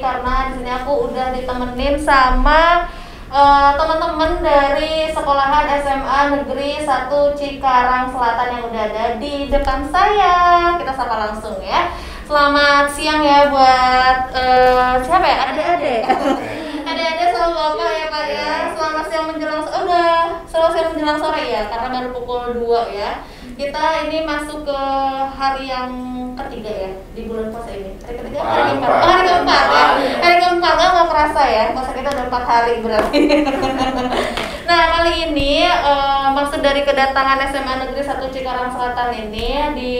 karena di sini aku udah ditemenin sama uh, teman-teman dari sekolahan SMA Negeri 1 Cikarang Selatan yang udah ada di depan saya. Kita sapa langsung ya. Selamat siang ya buat uh, siapa ya? Adik-adik. Adik-adik sama bapak ya pak ya. Selamat siang menjelang oh, udah selamat siang menjelang sore ya karena baru pukul 2 ya. Kita ini masuk ke hari yang ketiga ya di bulan puasa ini. Hari ketiga, hari keempat. Oh, hari keempat ya. Hari keempat nggak nggak kerasa ya. Puasa kita udah empat hari berarti. nah kali ini uh, maksud dari kedatangan SMA Negeri 1 Cikarang Selatan ini di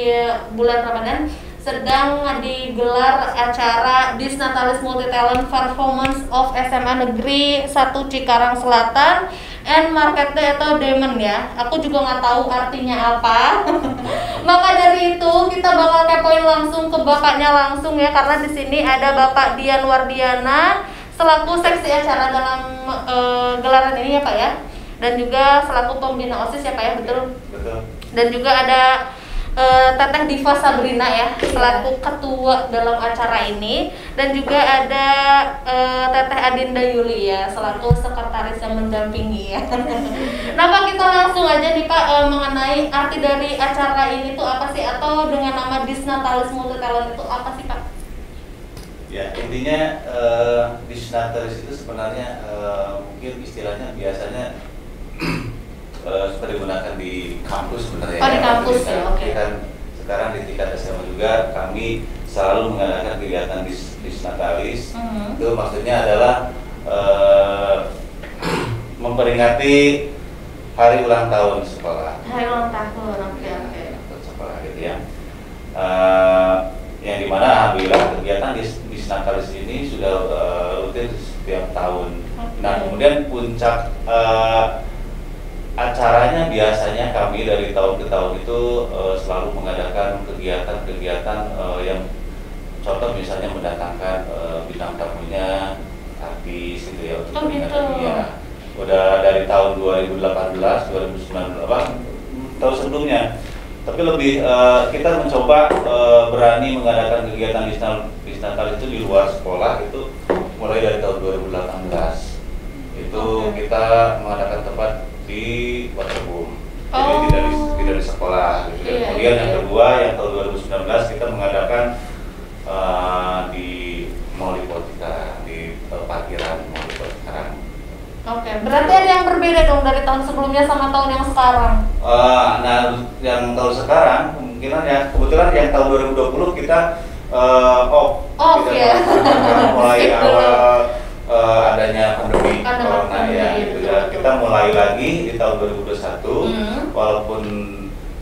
bulan Ramadan sedang digelar acara Disnatalis Multi Talent Performance of SMA Negeri 1 Cikarang Selatan and Market Day atau Demon ya. Aku juga nggak tahu artinya apa. Maka dari itu kita bakal kepoin langsung ke bapaknya langsung ya karena di sini ada Bapak Dian Wardiana selaku seksi acara dalam uh, gelaran ini ya Pak ya. Dan juga selaku pembina OSIS ya Pak ya, betul? Betul. Dan juga ada uh, Teteh Diva Sabrina ya selaku ketua dalam acara ini dan juga ada uh, Teteh Adinda ya selaku sekretaris yang mendampingi ya. nah kita langsung aja nih Pak uh, mengenai arti dari acara ini tuh apa sih atau dengan nama Disnatalis Multitalent itu apa sih Pak? Ya intinya uh, Disnatalis itu sebenarnya uh, mungkin istilahnya biasanya uh, seperti digunakan di kampus sebenarnya. Oh di kampus ya, oke. Okay. Kan sekarang di tingkat SMA juga kami selalu mengadakan kegiatan di disnatalis. Mm -hmm. Itu maksudnya adalah uh, memperingati hari ulang tahun sekolah. Hari ulang tahun, oke okay, oke. Okay. Sekolah gitu ya. Uh, yang di mana alhamdulillah kegiatan di disnatalis ini sudah uh, rutin setiap tahun. Okay. Nah kemudian puncak uh, acaranya biasanya kami dari tahun ke tahun itu uh, selalu mengadakan kegiatan-kegiatan uh, yang contoh misalnya mendatangkan uh, bintang tamunya artis gitu ya untuk oh, gitu. ya udah dari tahun 2018 2019 apa tahun sebelumnya. Tapi lebih uh, kita mencoba uh, berani mengadakan kegiatan di Natal itu di luar sekolah itu mulai dari tahun 2018 itu kita mengadakan tempat di Waterboom. Jadi oh. tidak di tidak di sekolah. Gitu. Yeah, Kemudian yeah. yang kedua yang tahun 2019 kita mengadakan uh, di Mall Politika di uh, parkiran Mall sekarang. Oke, okay. berarti ada yang berbeda dong dari tahun sebelumnya sama tahun yang sekarang. Uh, nah, yang tahun sekarang kemungkinan ya kebetulan yang tahun 2020 kita uh, off. Off ya. mulai awal uh, adanya pandemi corona ya gitu ya kita mulai lagi di tahun 2021 hmm. walaupun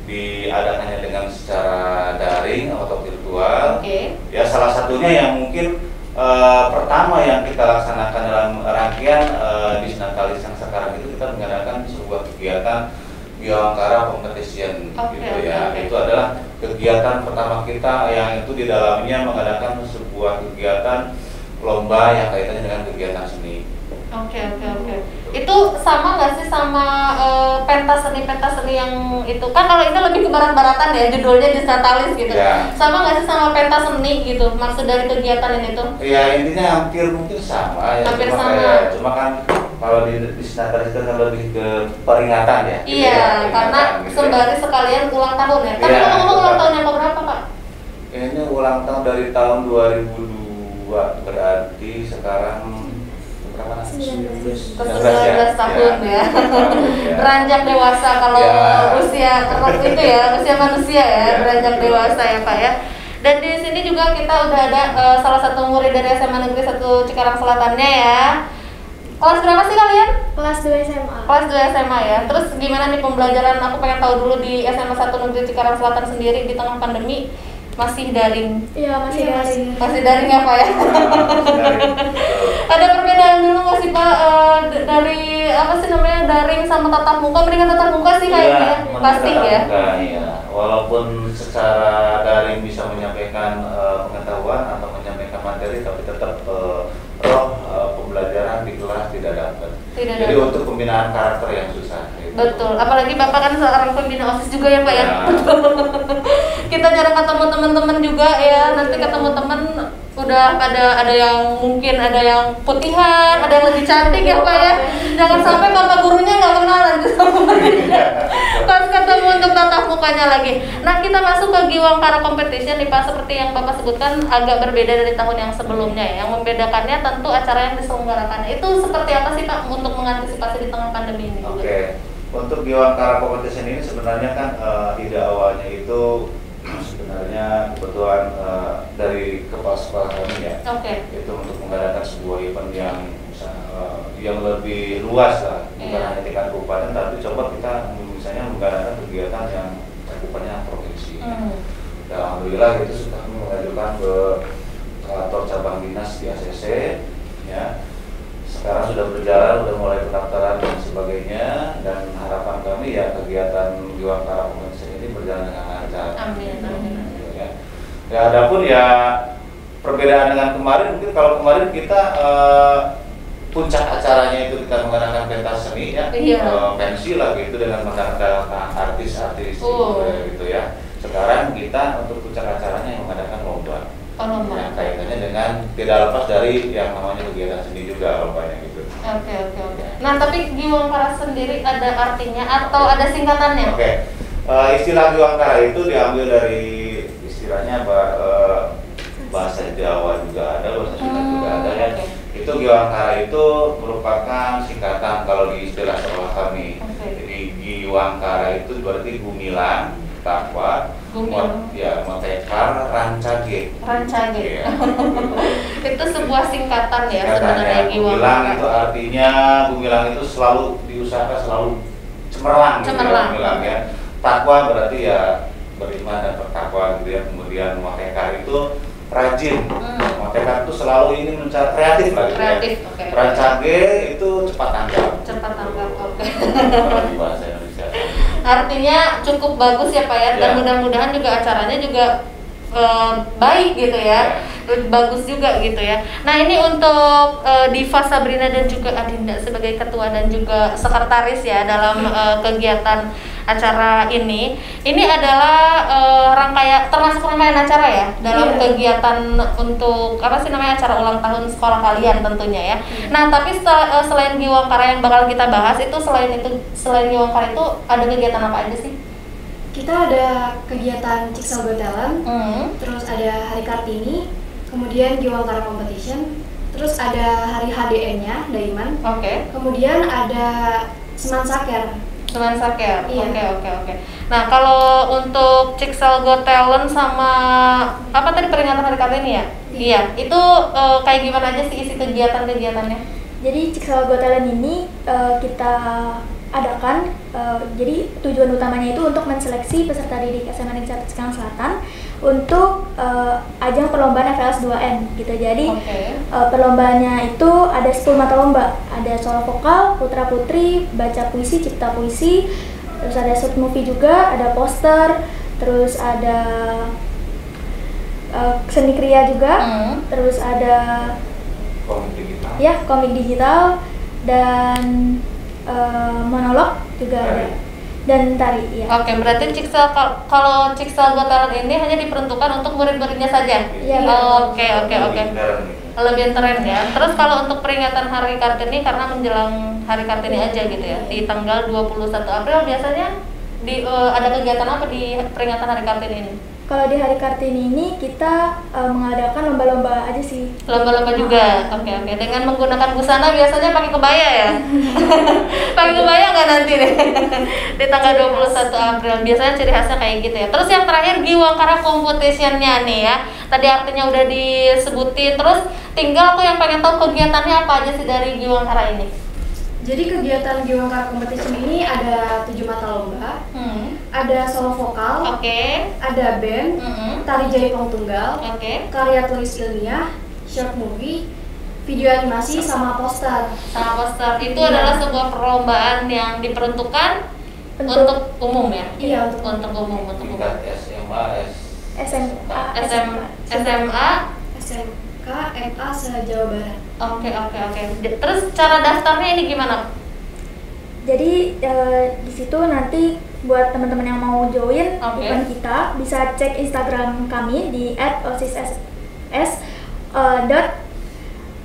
diadakannya dengan secara daring atau virtual okay. ya salah satunya yang mungkin uh, pertama yang kita laksanakan dalam rangkaian uh, di Natalis yang sekarang itu kita mengadakan sebuah kegiatan Bioangkara Competition okay, gitu ya okay. itu adalah kegiatan pertama kita yang itu di dalamnya mengadakan sebuah kegiatan lomba yang kaitannya dengan kegiatan seni. Oke oke oke. Itu sama nggak sih sama uh, pentas seni pentas seni yang itu kan kalau ini lebih ke barat-baratan ya judulnya Disnatalis gitu. Ya. Sama nggak sih sama pentas seni gitu maksud dari kegiatan ini tuh? Iya intinya hampir mungkin sama ya. Hampir cuma sama. Kayak, cuma kan kalau di Disnatalis itu kan lebih ke peringatan ya. Iya ya, karena gitu ya. sembari ya. sekalian ulang tahun ya. Tapi ya, ngomong-ngomong ulang tahun yang berapa pak? Ini ulang tahun dari tahun 2002 dua berarti sekarang berapa? 19, 19 ya? tahun ya. ya. Beranjak dewasa kalau ya. usia waktu itu ya, usia manusia ya, ya beranjak ya. dewasa ya Pak ya. Dan di sini juga kita udah ada uh, salah satu murid dari SMA Negeri 1 Cikarang Selatannya ya. Kelas berapa sih kalian? Kelas 2 SMA. Kelas 2 SMA ya. Terus gimana nih pembelajaran? Aku pengen tahu dulu di SMA 1 Negeri Cikarang Selatan sendiri di tengah pandemi masih daring iya masih ya, daring masih daring apa ya ada daring sama tatap muka mendingan tatap muka sih kayaknya ya, pasti ya iya. walaupun secara daring bisa menyampaikan uh, pengetahuan atau menyampaikan materi tapi tetap uh, roh uh, pembelajaran di kelas tidak dapat tidak jadi dapat. untuk pembinaan karakter yang susah gitu. betul apalagi bapak kan seorang pembina osis juga ya pak ya, ya. kita jarang ketemu teman-teman juga ya nanti ketemu teman udah pada ada yang mungkin ada yang putihan ada yang lebih cantik ya pak ya. Jangan sampai bapak gurunya nggak kenalan pas ketemu untuk tatap mukanya lagi. Nah kita masuk ke Giwangkara Competition nih pak. Seperti yang bapak sebutkan agak berbeda dari tahun yang sebelumnya ya. Yang membedakannya tentu acara yang diselenggarakan itu seperti apa sih pak untuk mengantisipasi di tengah pandemi ini? Oke. Okay. untuk Giwangkara Competition ini sebenarnya kan uh, ide awalnya itu kebetulan uh, dari kepala sekolah kami ya okay. itu untuk mengadakan sebuah event yang uh, yang lebih luas lah bukan yeah. hanya tingkat kabupaten tapi coba kita misalnya mengadakan kegiatan yang cakupannya provinsi mm. dan alhamdulillah itu sudah mengajukan ke kantor cabang dinas di ACC ya sekarang sudah berjalan, sudah mulai pendaftaran dan sebagainya dan harapan kami ya kegiatan Giwangkara Convention ini berjalan dengan lancar. Amin. Amin. Ya. Ya, adapun ya perbedaan dengan kemarin mungkin kalau kemarin kita uh, puncak acaranya itu kita mengadakan pentas seni ya, iya. uh, pensi lah gitu dengan mengadakan artis-artis oh. gitu ya. Sekarang kita untuk puncak acaranya yang mengadakan lomba lomba. Yang kaitannya dengan tidak lepas dari yang namanya kegiatan seni juga lombanya gitu. Oke oke oke. Nah tapi Giwangkara sendiri ada artinya atau ada singkatannya? Oke. Okay. Uh, eh, istilah Giwangkara itu diambil dari istilahnya uh, bahasa Jawa juga ada, bahasa Sunda hmm, juga ada ya. Okay. Itu Giwangkara itu merupakan singkatan kalau di istilah sekolah kami. Okay. Jadi Giwangkara itu berarti gumilang, takwa, Mot, ya Motekar Rancage. Rancage. Ya. itu sebuah singkatan ya sebenarnya Gumilang itu artinya Gumilang itu selalu diusahakan selalu cemerlang, cemerlang. gitu ya, Gumilang ya. Takwa berarti ya beriman dan bertakwa gitu ya. Kemudian Motekar itu rajin. Hmm. Motekar itu selalu ini mencari kreatif lah gitu ya. kreatif, ya. Okay. Rancage itu cepat tanggap. Cepat tanggap, oke. Okay. bahasa Indonesia artinya cukup bagus ya Pak ya dan ya. mudah-mudahan juga acaranya juga e, baik gitu ya bagus juga gitu ya nah ini untuk e, Diva Sabrina dan juga Adinda sebagai ketua dan juga sekretaris ya dalam e, kegiatan acara ini ini adalah uh, rangkaian termasuk rangkaian acara ya dalam yeah. kegiatan untuk apa sih namanya acara ulang tahun sekolah kalian tentunya ya. Yeah. Nah tapi sel, uh, selain Giwangkara yang bakal kita bahas itu selain itu selain Giwangkara itu ada kegiatan apa aja sih? Kita ada kegiatan Ciksel Got Talent, mm. terus ada Hari Kartini, kemudian Giwangkara Competition, terus ada Hari HDN-nya Daiman, Oke. Okay. Kemudian ada Seman Saker Semen Saker. Iya. Oke oke oke. Nah kalau untuk Ciksel Got Talent sama apa tadi peringatan hari Kartini ya? Iya. iya. Itu uh, kayak gimana aja sih isi kegiatan-kegiatannya? Jadi Ciksel Got Talent ini uh, kita adakan uh, jadi tujuan utamanya itu untuk menseleksi peserta didik SMA Negeri Sekarang Selatan untuk uh, ajang perlombaan FLS 2N gitu. Jadi okay. uh, perlombaannya itu ada 10 mata lomba. Ada solo vokal, putra putri, baca puisi, cipta puisi, terus ada short movie juga, ada poster, terus ada uh, seni kriya juga, mm. terus ada komik digital. Ya, komik digital dan uh, monolog juga ada dan tari ya. Oke, berarti Ciksel kalau Ciksel Got Talent ini hanya diperuntukkan untuk murid-muridnya saja. Iya. Oke, oke, oke. Lebih keren ya. Terus kalau untuk peringatan Hari Kartini karena menjelang Hari Kartini aja gitu ya, di tanggal 21 April biasanya di uh, ada kegiatan apa di peringatan Hari Kartini ini? Kalau di Hari Kartini ini kita uh, mengadakan lomba-lomba aja sih. Lomba-lomba juga. Oke, oke. Dengan menggunakan busana biasanya pakai kebaya ya. pakai kebaya nggak nanti deh. di tanggal 21 April. Biasanya ciri khasnya kayak gitu ya. Terus yang terakhir Giwangkara competition-nya nih ya. Tadi artinya udah disebutin. Terus tinggal aku yang pengen tahu kegiatannya apa aja sih dari Giwangkara ini. Jadi kegiatan Giwangkara Competition ini ada tujuh mata lomba, hmm. Ada solo vokal, okay. ada band, hmm. tari jaipong tunggal, okay. karya tulis ilmiah, short movie, video animasi sama poster. Sama poster itu iya. adalah sebuah perlombaan yang diperuntukkan untuk, untuk umum ya? Iya untuk, untuk umum untuk umum. SMA, SMA, SMA, SMA, SMA MA se-Jawa Barat. Oke, oke, oke. Terus cara daftarnya ini gimana? Jadi e, di situ nanti buat teman-teman yang mau join Oke. event kita bisa cek Instagram kami di @osisss uh, dot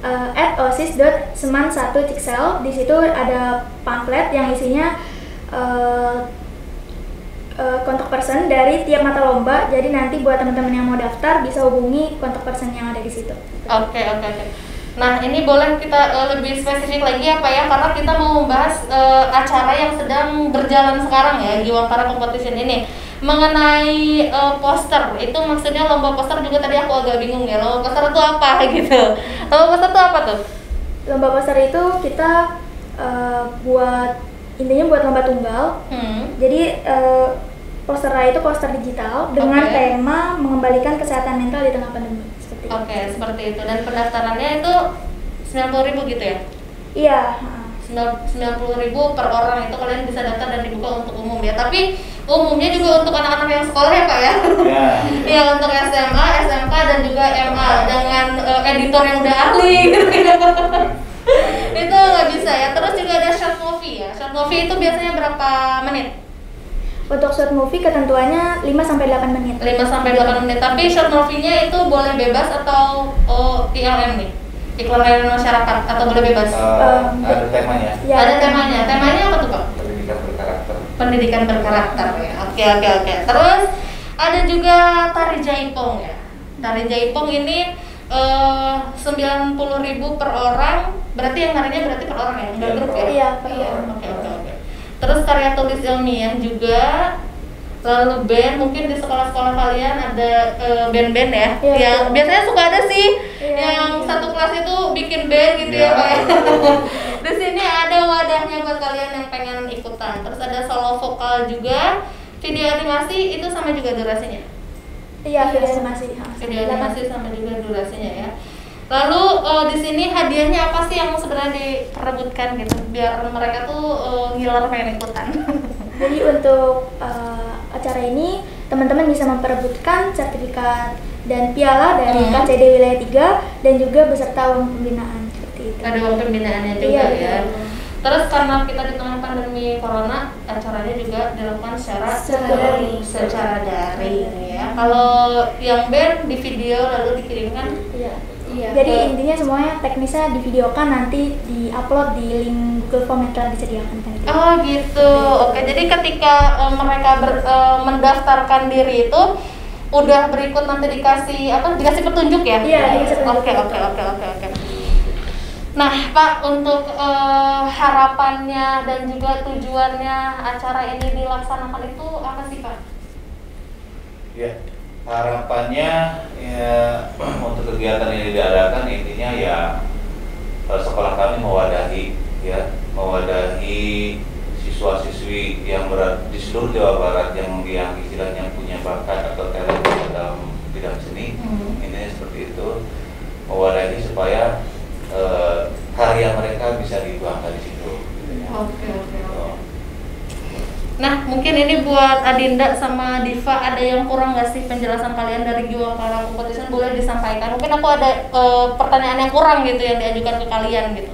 uh, at osis dot seman satu ciksel di situ ada pamflet yang isinya uh, uh, kontak person dari tiap mata lomba jadi nanti buat teman-teman yang mau daftar bisa hubungi kontak person yang ada di situ Oke oke oke. Nah ini boleh kita eh, lebih spesifik lagi ya Pak ya karena kita mau membahas eh, acara yang sedang berjalan sekarang ya Giwangkara Competition ini mengenai eh, poster itu maksudnya lomba poster juga tadi aku agak bingung ya lomba poster itu apa gitu lomba poster itu apa tuh? lomba poster itu kita uh, buat intinya buat lomba tunggal Hmm. jadi uh, posternya itu poster digital dengan Oke. tema mengembalikan kesehatan mental di tengah pandemi Oke seperti itu dan pendaftarannya itu 90.000 gitu ya? iya uh, sembilan puluh ribu per orang itu kalian bisa daftar dan dibuka untuk umum ya tapi umumnya juga untuk anak-anak yang sekolah ya pak ya Ya. Iya untuk SMA, SMK dan juga MA dengan eh, editor yang udah ahli gitu itu nggak bisa ya. Terus juga ada short movie ya. Short movie itu biasanya berapa menit? Untuk short movie ketentuannya 5 sampai 8 menit 5 sampai 8 menit. Tapi short movie-nya itu boleh bebas atau oh, ILM nih? Iklan layanan masyarakat atau boleh bebas? Eh, ada temanya. Ya, ada temanya. Temanya apa tuh pak? Pendidikan berkarakter. pendidikan berkarakter ya. Oke oke oke. Terus ada juga tari jaipong ya. Tari jaipong ini eh, sembilan puluh ribu per orang. Berarti yang narinya berarti per orang ya, enggak Iya, grup ya? Iya, per orang. Terus karya tulis ilmiah juga. Lalu band mungkin di sekolah-sekolah kalian ada eh, band-band ya. Iya, yang betul. biasanya suka ada sih Iya, yang iya. satu kelas itu bikin band gitu ya, Pak. ya. Di sini ada wadahnya buat kalian yang pengen ikutan. Terus ada solo vokal juga. Video animasi itu sama juga durasinya. iya video animasi. Video animasi sama juga durasinya ya. Lalu eh, di sini hadiahnya apa sih yang sebenarnya diperebutkan gitu biar mereka tuh eh, ngiler pengen ikutan. Jadi untuk uh, acara ini teman-teman bisa memperebutkan sertifikat dan piala dari Hmm. KCD Wilayah 3 dan juga beserta uang pembinaan seperti itu. ada uang pembinaannya juga Iya, ya. betul. Terus karena kita di tengah pandemi corona, acaranya juga dilakukan secara Secara daring. secara daring ya. Kalau yang band di video lalu dikirimkan Iya. Iya. Jadi ke- intinya semuanya teknisnya divideokan nanti diupload di link Google Form yang telah disediakan kan. Oh gitu. Oke, jadi ketika eh, mereka ber- eh, mendaftarkan diri itu udah berikut nanti dikasih apa? Dikasih petunjuk ya? Iya, dikasih petunjuk. Oke, oke, oke, oke, oke. Nah, Pak, untuk eh, harapannya dan juga tujuannya acara ini dilaksanakan itu apa sih, Pak? Ya, harapannya ya untuk kegiatan ini diadakan intinya ya eh, sekolah kami mewadahi ya mewadahi siswa-siswi yang berada di seluruh Jawa Barat yang yang istilahnya punya bakat atau talent dalam bidang seni Hmm. intinya seperti itu mewadahi supaya eh, karya mereka bisa dituangkan di situ. gitu ya. Oh. Nah, mungkin ini buat Adinda sama Diva ada yang kurang nggak sih penjelasan kalian dari Giwang Karang Competition boleh disampaikan. Mungkin aku ada eh, pertanyaan yang kurang gitu yang diajukan ke kalian gitu.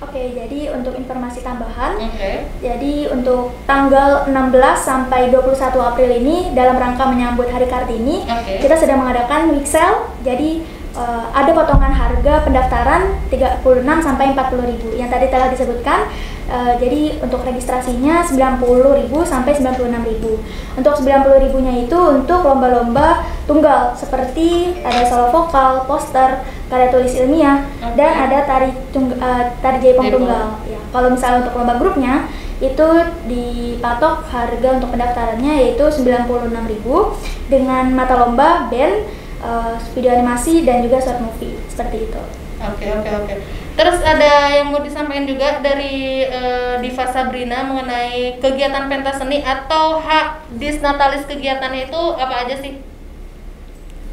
Oke, jadi untuk informasi tambahan, Oke. Jadi untuk tanggal 16 sampai 21 April ini dalam rangka menyambut Hari Kartini, Oke. kita sedang mengadakan week sale. Jadi eh, ada potongan harga pendaftaran 36 sampai 40 ribu yang tadi telah disebutkan. Eh, jadi untuk registrasinya 90 ribu sampai 96 ribu. Untuk 90 ribunya itu untuk lomba-lomba tunggal seperti ada solo vokal, poster, karya tulis ilmiah, Oke. dan ada tari tung, eh, tari Jaipong. tunggal. Ya, kalau misalnya untuk lomba grupnya itu dipatok harga untuk pendaftarannya yaitu 96.000 dengan mata lomba band, eh, video animasi dan juga short movie seperti itu. Oke oke oke. Terus ada yang mau disampaikan juga dari eh, Diva Sabrina mengenai kegiatan pentas seni atau hak disnatalis kegiatannya itu apa aja sih?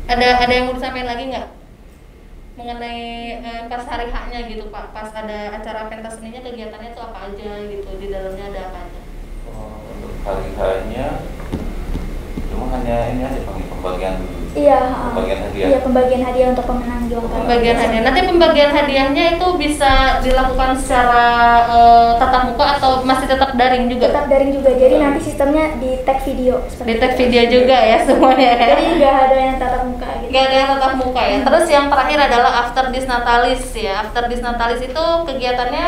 Ada ada yang mau disampaikan lagi nggak? Mengenai eh, pas hari haknya gitu Pak, pas ada acara pentas seninya kegiatannya itu apa aja gitu, di dalamnya ada apa aja? Oh, untuk hari hanya cuma hanya ini aja pembagian pembagian Iya, pembagian hadiah. Iya, pembagian hadiah untuk pemenang Giwangkara. Pembagian hadiah. Nanti pembagian hadiahnya itu bisa dilakukan secara uh, tatap muka atau masih tetap daring juga? Tetap daring juga. Jadi nanti sistemnya di tag video. Di tag video juga ya semuanya. Ya? Jadi nggak ada yang tatap muka gitu. Nggak ada yang tatap muka ya. Terus yang terakhir adalah after disnatalis ya. After disnatalis itu kegiatannya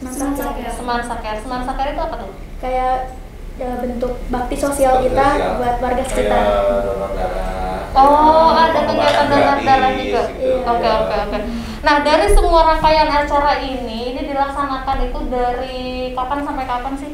Seman Saker. Seman Saker. Seman Saker itu apa tuh? Kayak ya, bentuk bakti sosial kita sosial. buat warga Kayak sekitar. donor darah. Oh, ada pengobatan kegiatan donor gratis, darah juga. gitu. Oke, oke, oke. Nah, dari semua rangkaian acara ini, ini dilaksanakan itu dari kapan sampai kapan sih?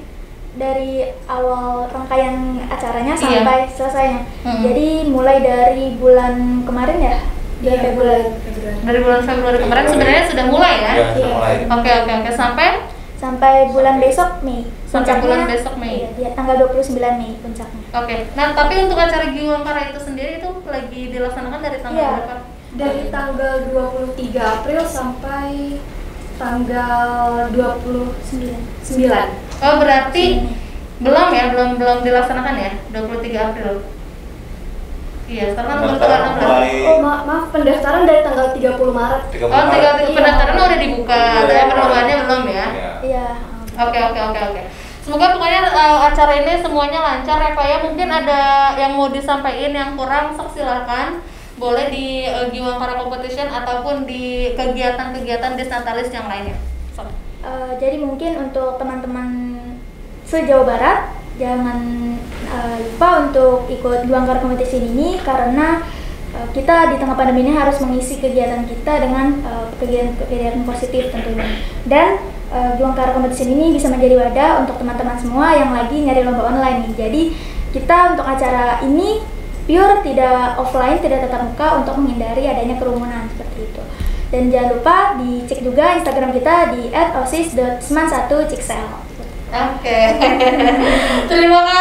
Dari awal rangkaian acaranya Iya. sampai selesainya. Hmm. Jadi mulai dari bulan kemarin ya, bulan Iya, Februari. Februari. Dari bulan Februari kemarin sebenarnya sudah mulai ya? Sudah Iya. mulai. Oke, oke, oke. Sampai Sampai bulan besok Mei. Puncaknya- besok Mei. Iya, dia tanggal 29 Mei puncaknya. Oke. Nah, tapi untuk acara Giwangkara itu sendiri itu lagi dilaksanakan dari tanggal Iya. berapa? Dari tanggal 23 April sampai tanggal 29. 9. Oh, berarti belum ya, belum belum dilaksanakan ya? 23 April. Iya, sekarang kan belum tanggal Pendaftaran 16. mulai Oh ma maaf pendaftaran dari tanggal 30 Maret. 30 Oh, tinggal Maret. pendaftaran udah dibuka, Iya. tapi perlombanya belum ya? Iya. Iya. Oke oke oke oke. Semoga pokoknya eh, acara ini semuanya lancar ya Pak ya. Mungkin ada yang mau disampaikan yang kurang, sok silakan. Boleh di eh, Giwangkara Competition ataupun di kegiatan-kegiatan Disnatalis yang lainnya. Eh, jadi mungkin untuk teman-teman se-Jawa Barat jangan eh, lupa untuk ikut Giwangkara Competition ini karena eh, kita di tengah pandemi ini harus mengisi kegiatan kita dengan kegiatan-kegiatan positif tentunya. Dan eh, Giwangkara Competition ini bisa menjadi wadah untuk teman-teman semua yang lagi nyari lomba online nih. Jadi kita untuk acara ini pure tidak offline, tidak tatap muka untuk menghindari adanya kerumunan seperti itu. Dan jangan lupa dicek juga Instagram kita di @osis.seman1ciksel. Oke. Terima kasih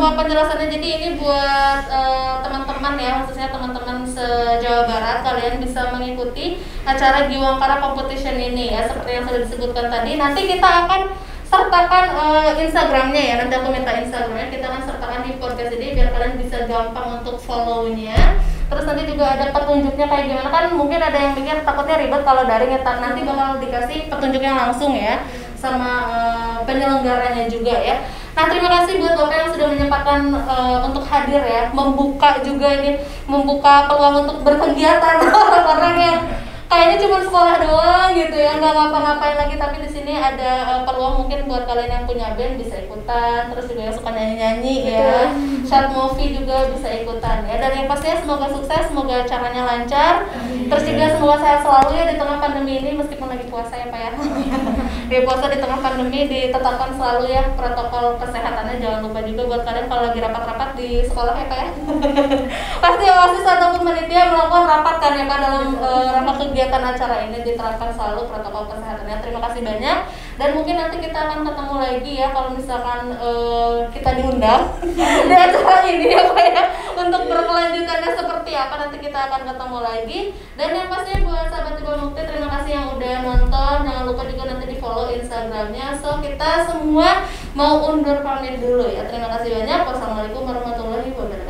semua penjelasannya. Jadi ini buat eh, teman-teman ya, khususnya teman-teman se-Jawa Barat, kalian bisa mengikuti acara Giwangkara Competition ini ya, seperti yang sudah disebutkan tadi. Nanti kita akan sertakan eh, Instagramnya ya. Nanti aku minta Instagramnya, kita akan sertakan di podcast ini biar kalian bisa gampang untuk follow-nya. Terus nanti juga ada petunjuknya kayak gimana kan mungkin ada yang mikir takutnya ribet kalau daring ya nanti bakal dikasih petunjuknya langsung ya sama eh, penyelenggaranya juga ya. Nah terima kasih buat bapak yang sudah menyempatkan eh, untuk hadir ya, membuka juga ini, membuka peluang untuk berkegiatan. Orang-orang yang kayaknya cuma sekolah doang gitu ya, nggak ngapa-ngapain lagi. Tapi di sini ada eh, peluang mungkin buat kalian yang punya band bisa ikutan, terus juga yang suka nyanyi-nyanyi ya, short movie juga bisa ikutan ya. Dan yang pastinya semoga sukses, semoga acaranya lancar. Terus juga semoga sehat selalu ya di tengah pandemi ini meskipun lagi puasa ya Pak ya. di puasa di tengah pandemi ditetapkan selalu ya protokol kesehatannya jangan lupa juga buat kalian kalau lagi rapat-rapat di sekolah ya Pak ya. Pasti osis ataupun panitia melakukan rapat kan ya Pak dalam eh, rangka kegiatan acara ini diterapkan selalu protokol kesehatannya. Terima kasih banyak. Dan mungkin nanti kita akan ketemu lagi ya kalau misalkan eh, kita diundang di acara ini ya Pak ya. Untuk berkelanjutannya seperti apa nanti kita akan ketemu lagi. Dan yang pastinya buat sahabat Ibu Mukti terima kasih yang udah nonton. Jangan lupa juga nanti di follow instagramnya. So kita semua mau undur pamit dulu ya. Terima kasih banyak. Wassalamualaikum warahmatullahi wabarakatuh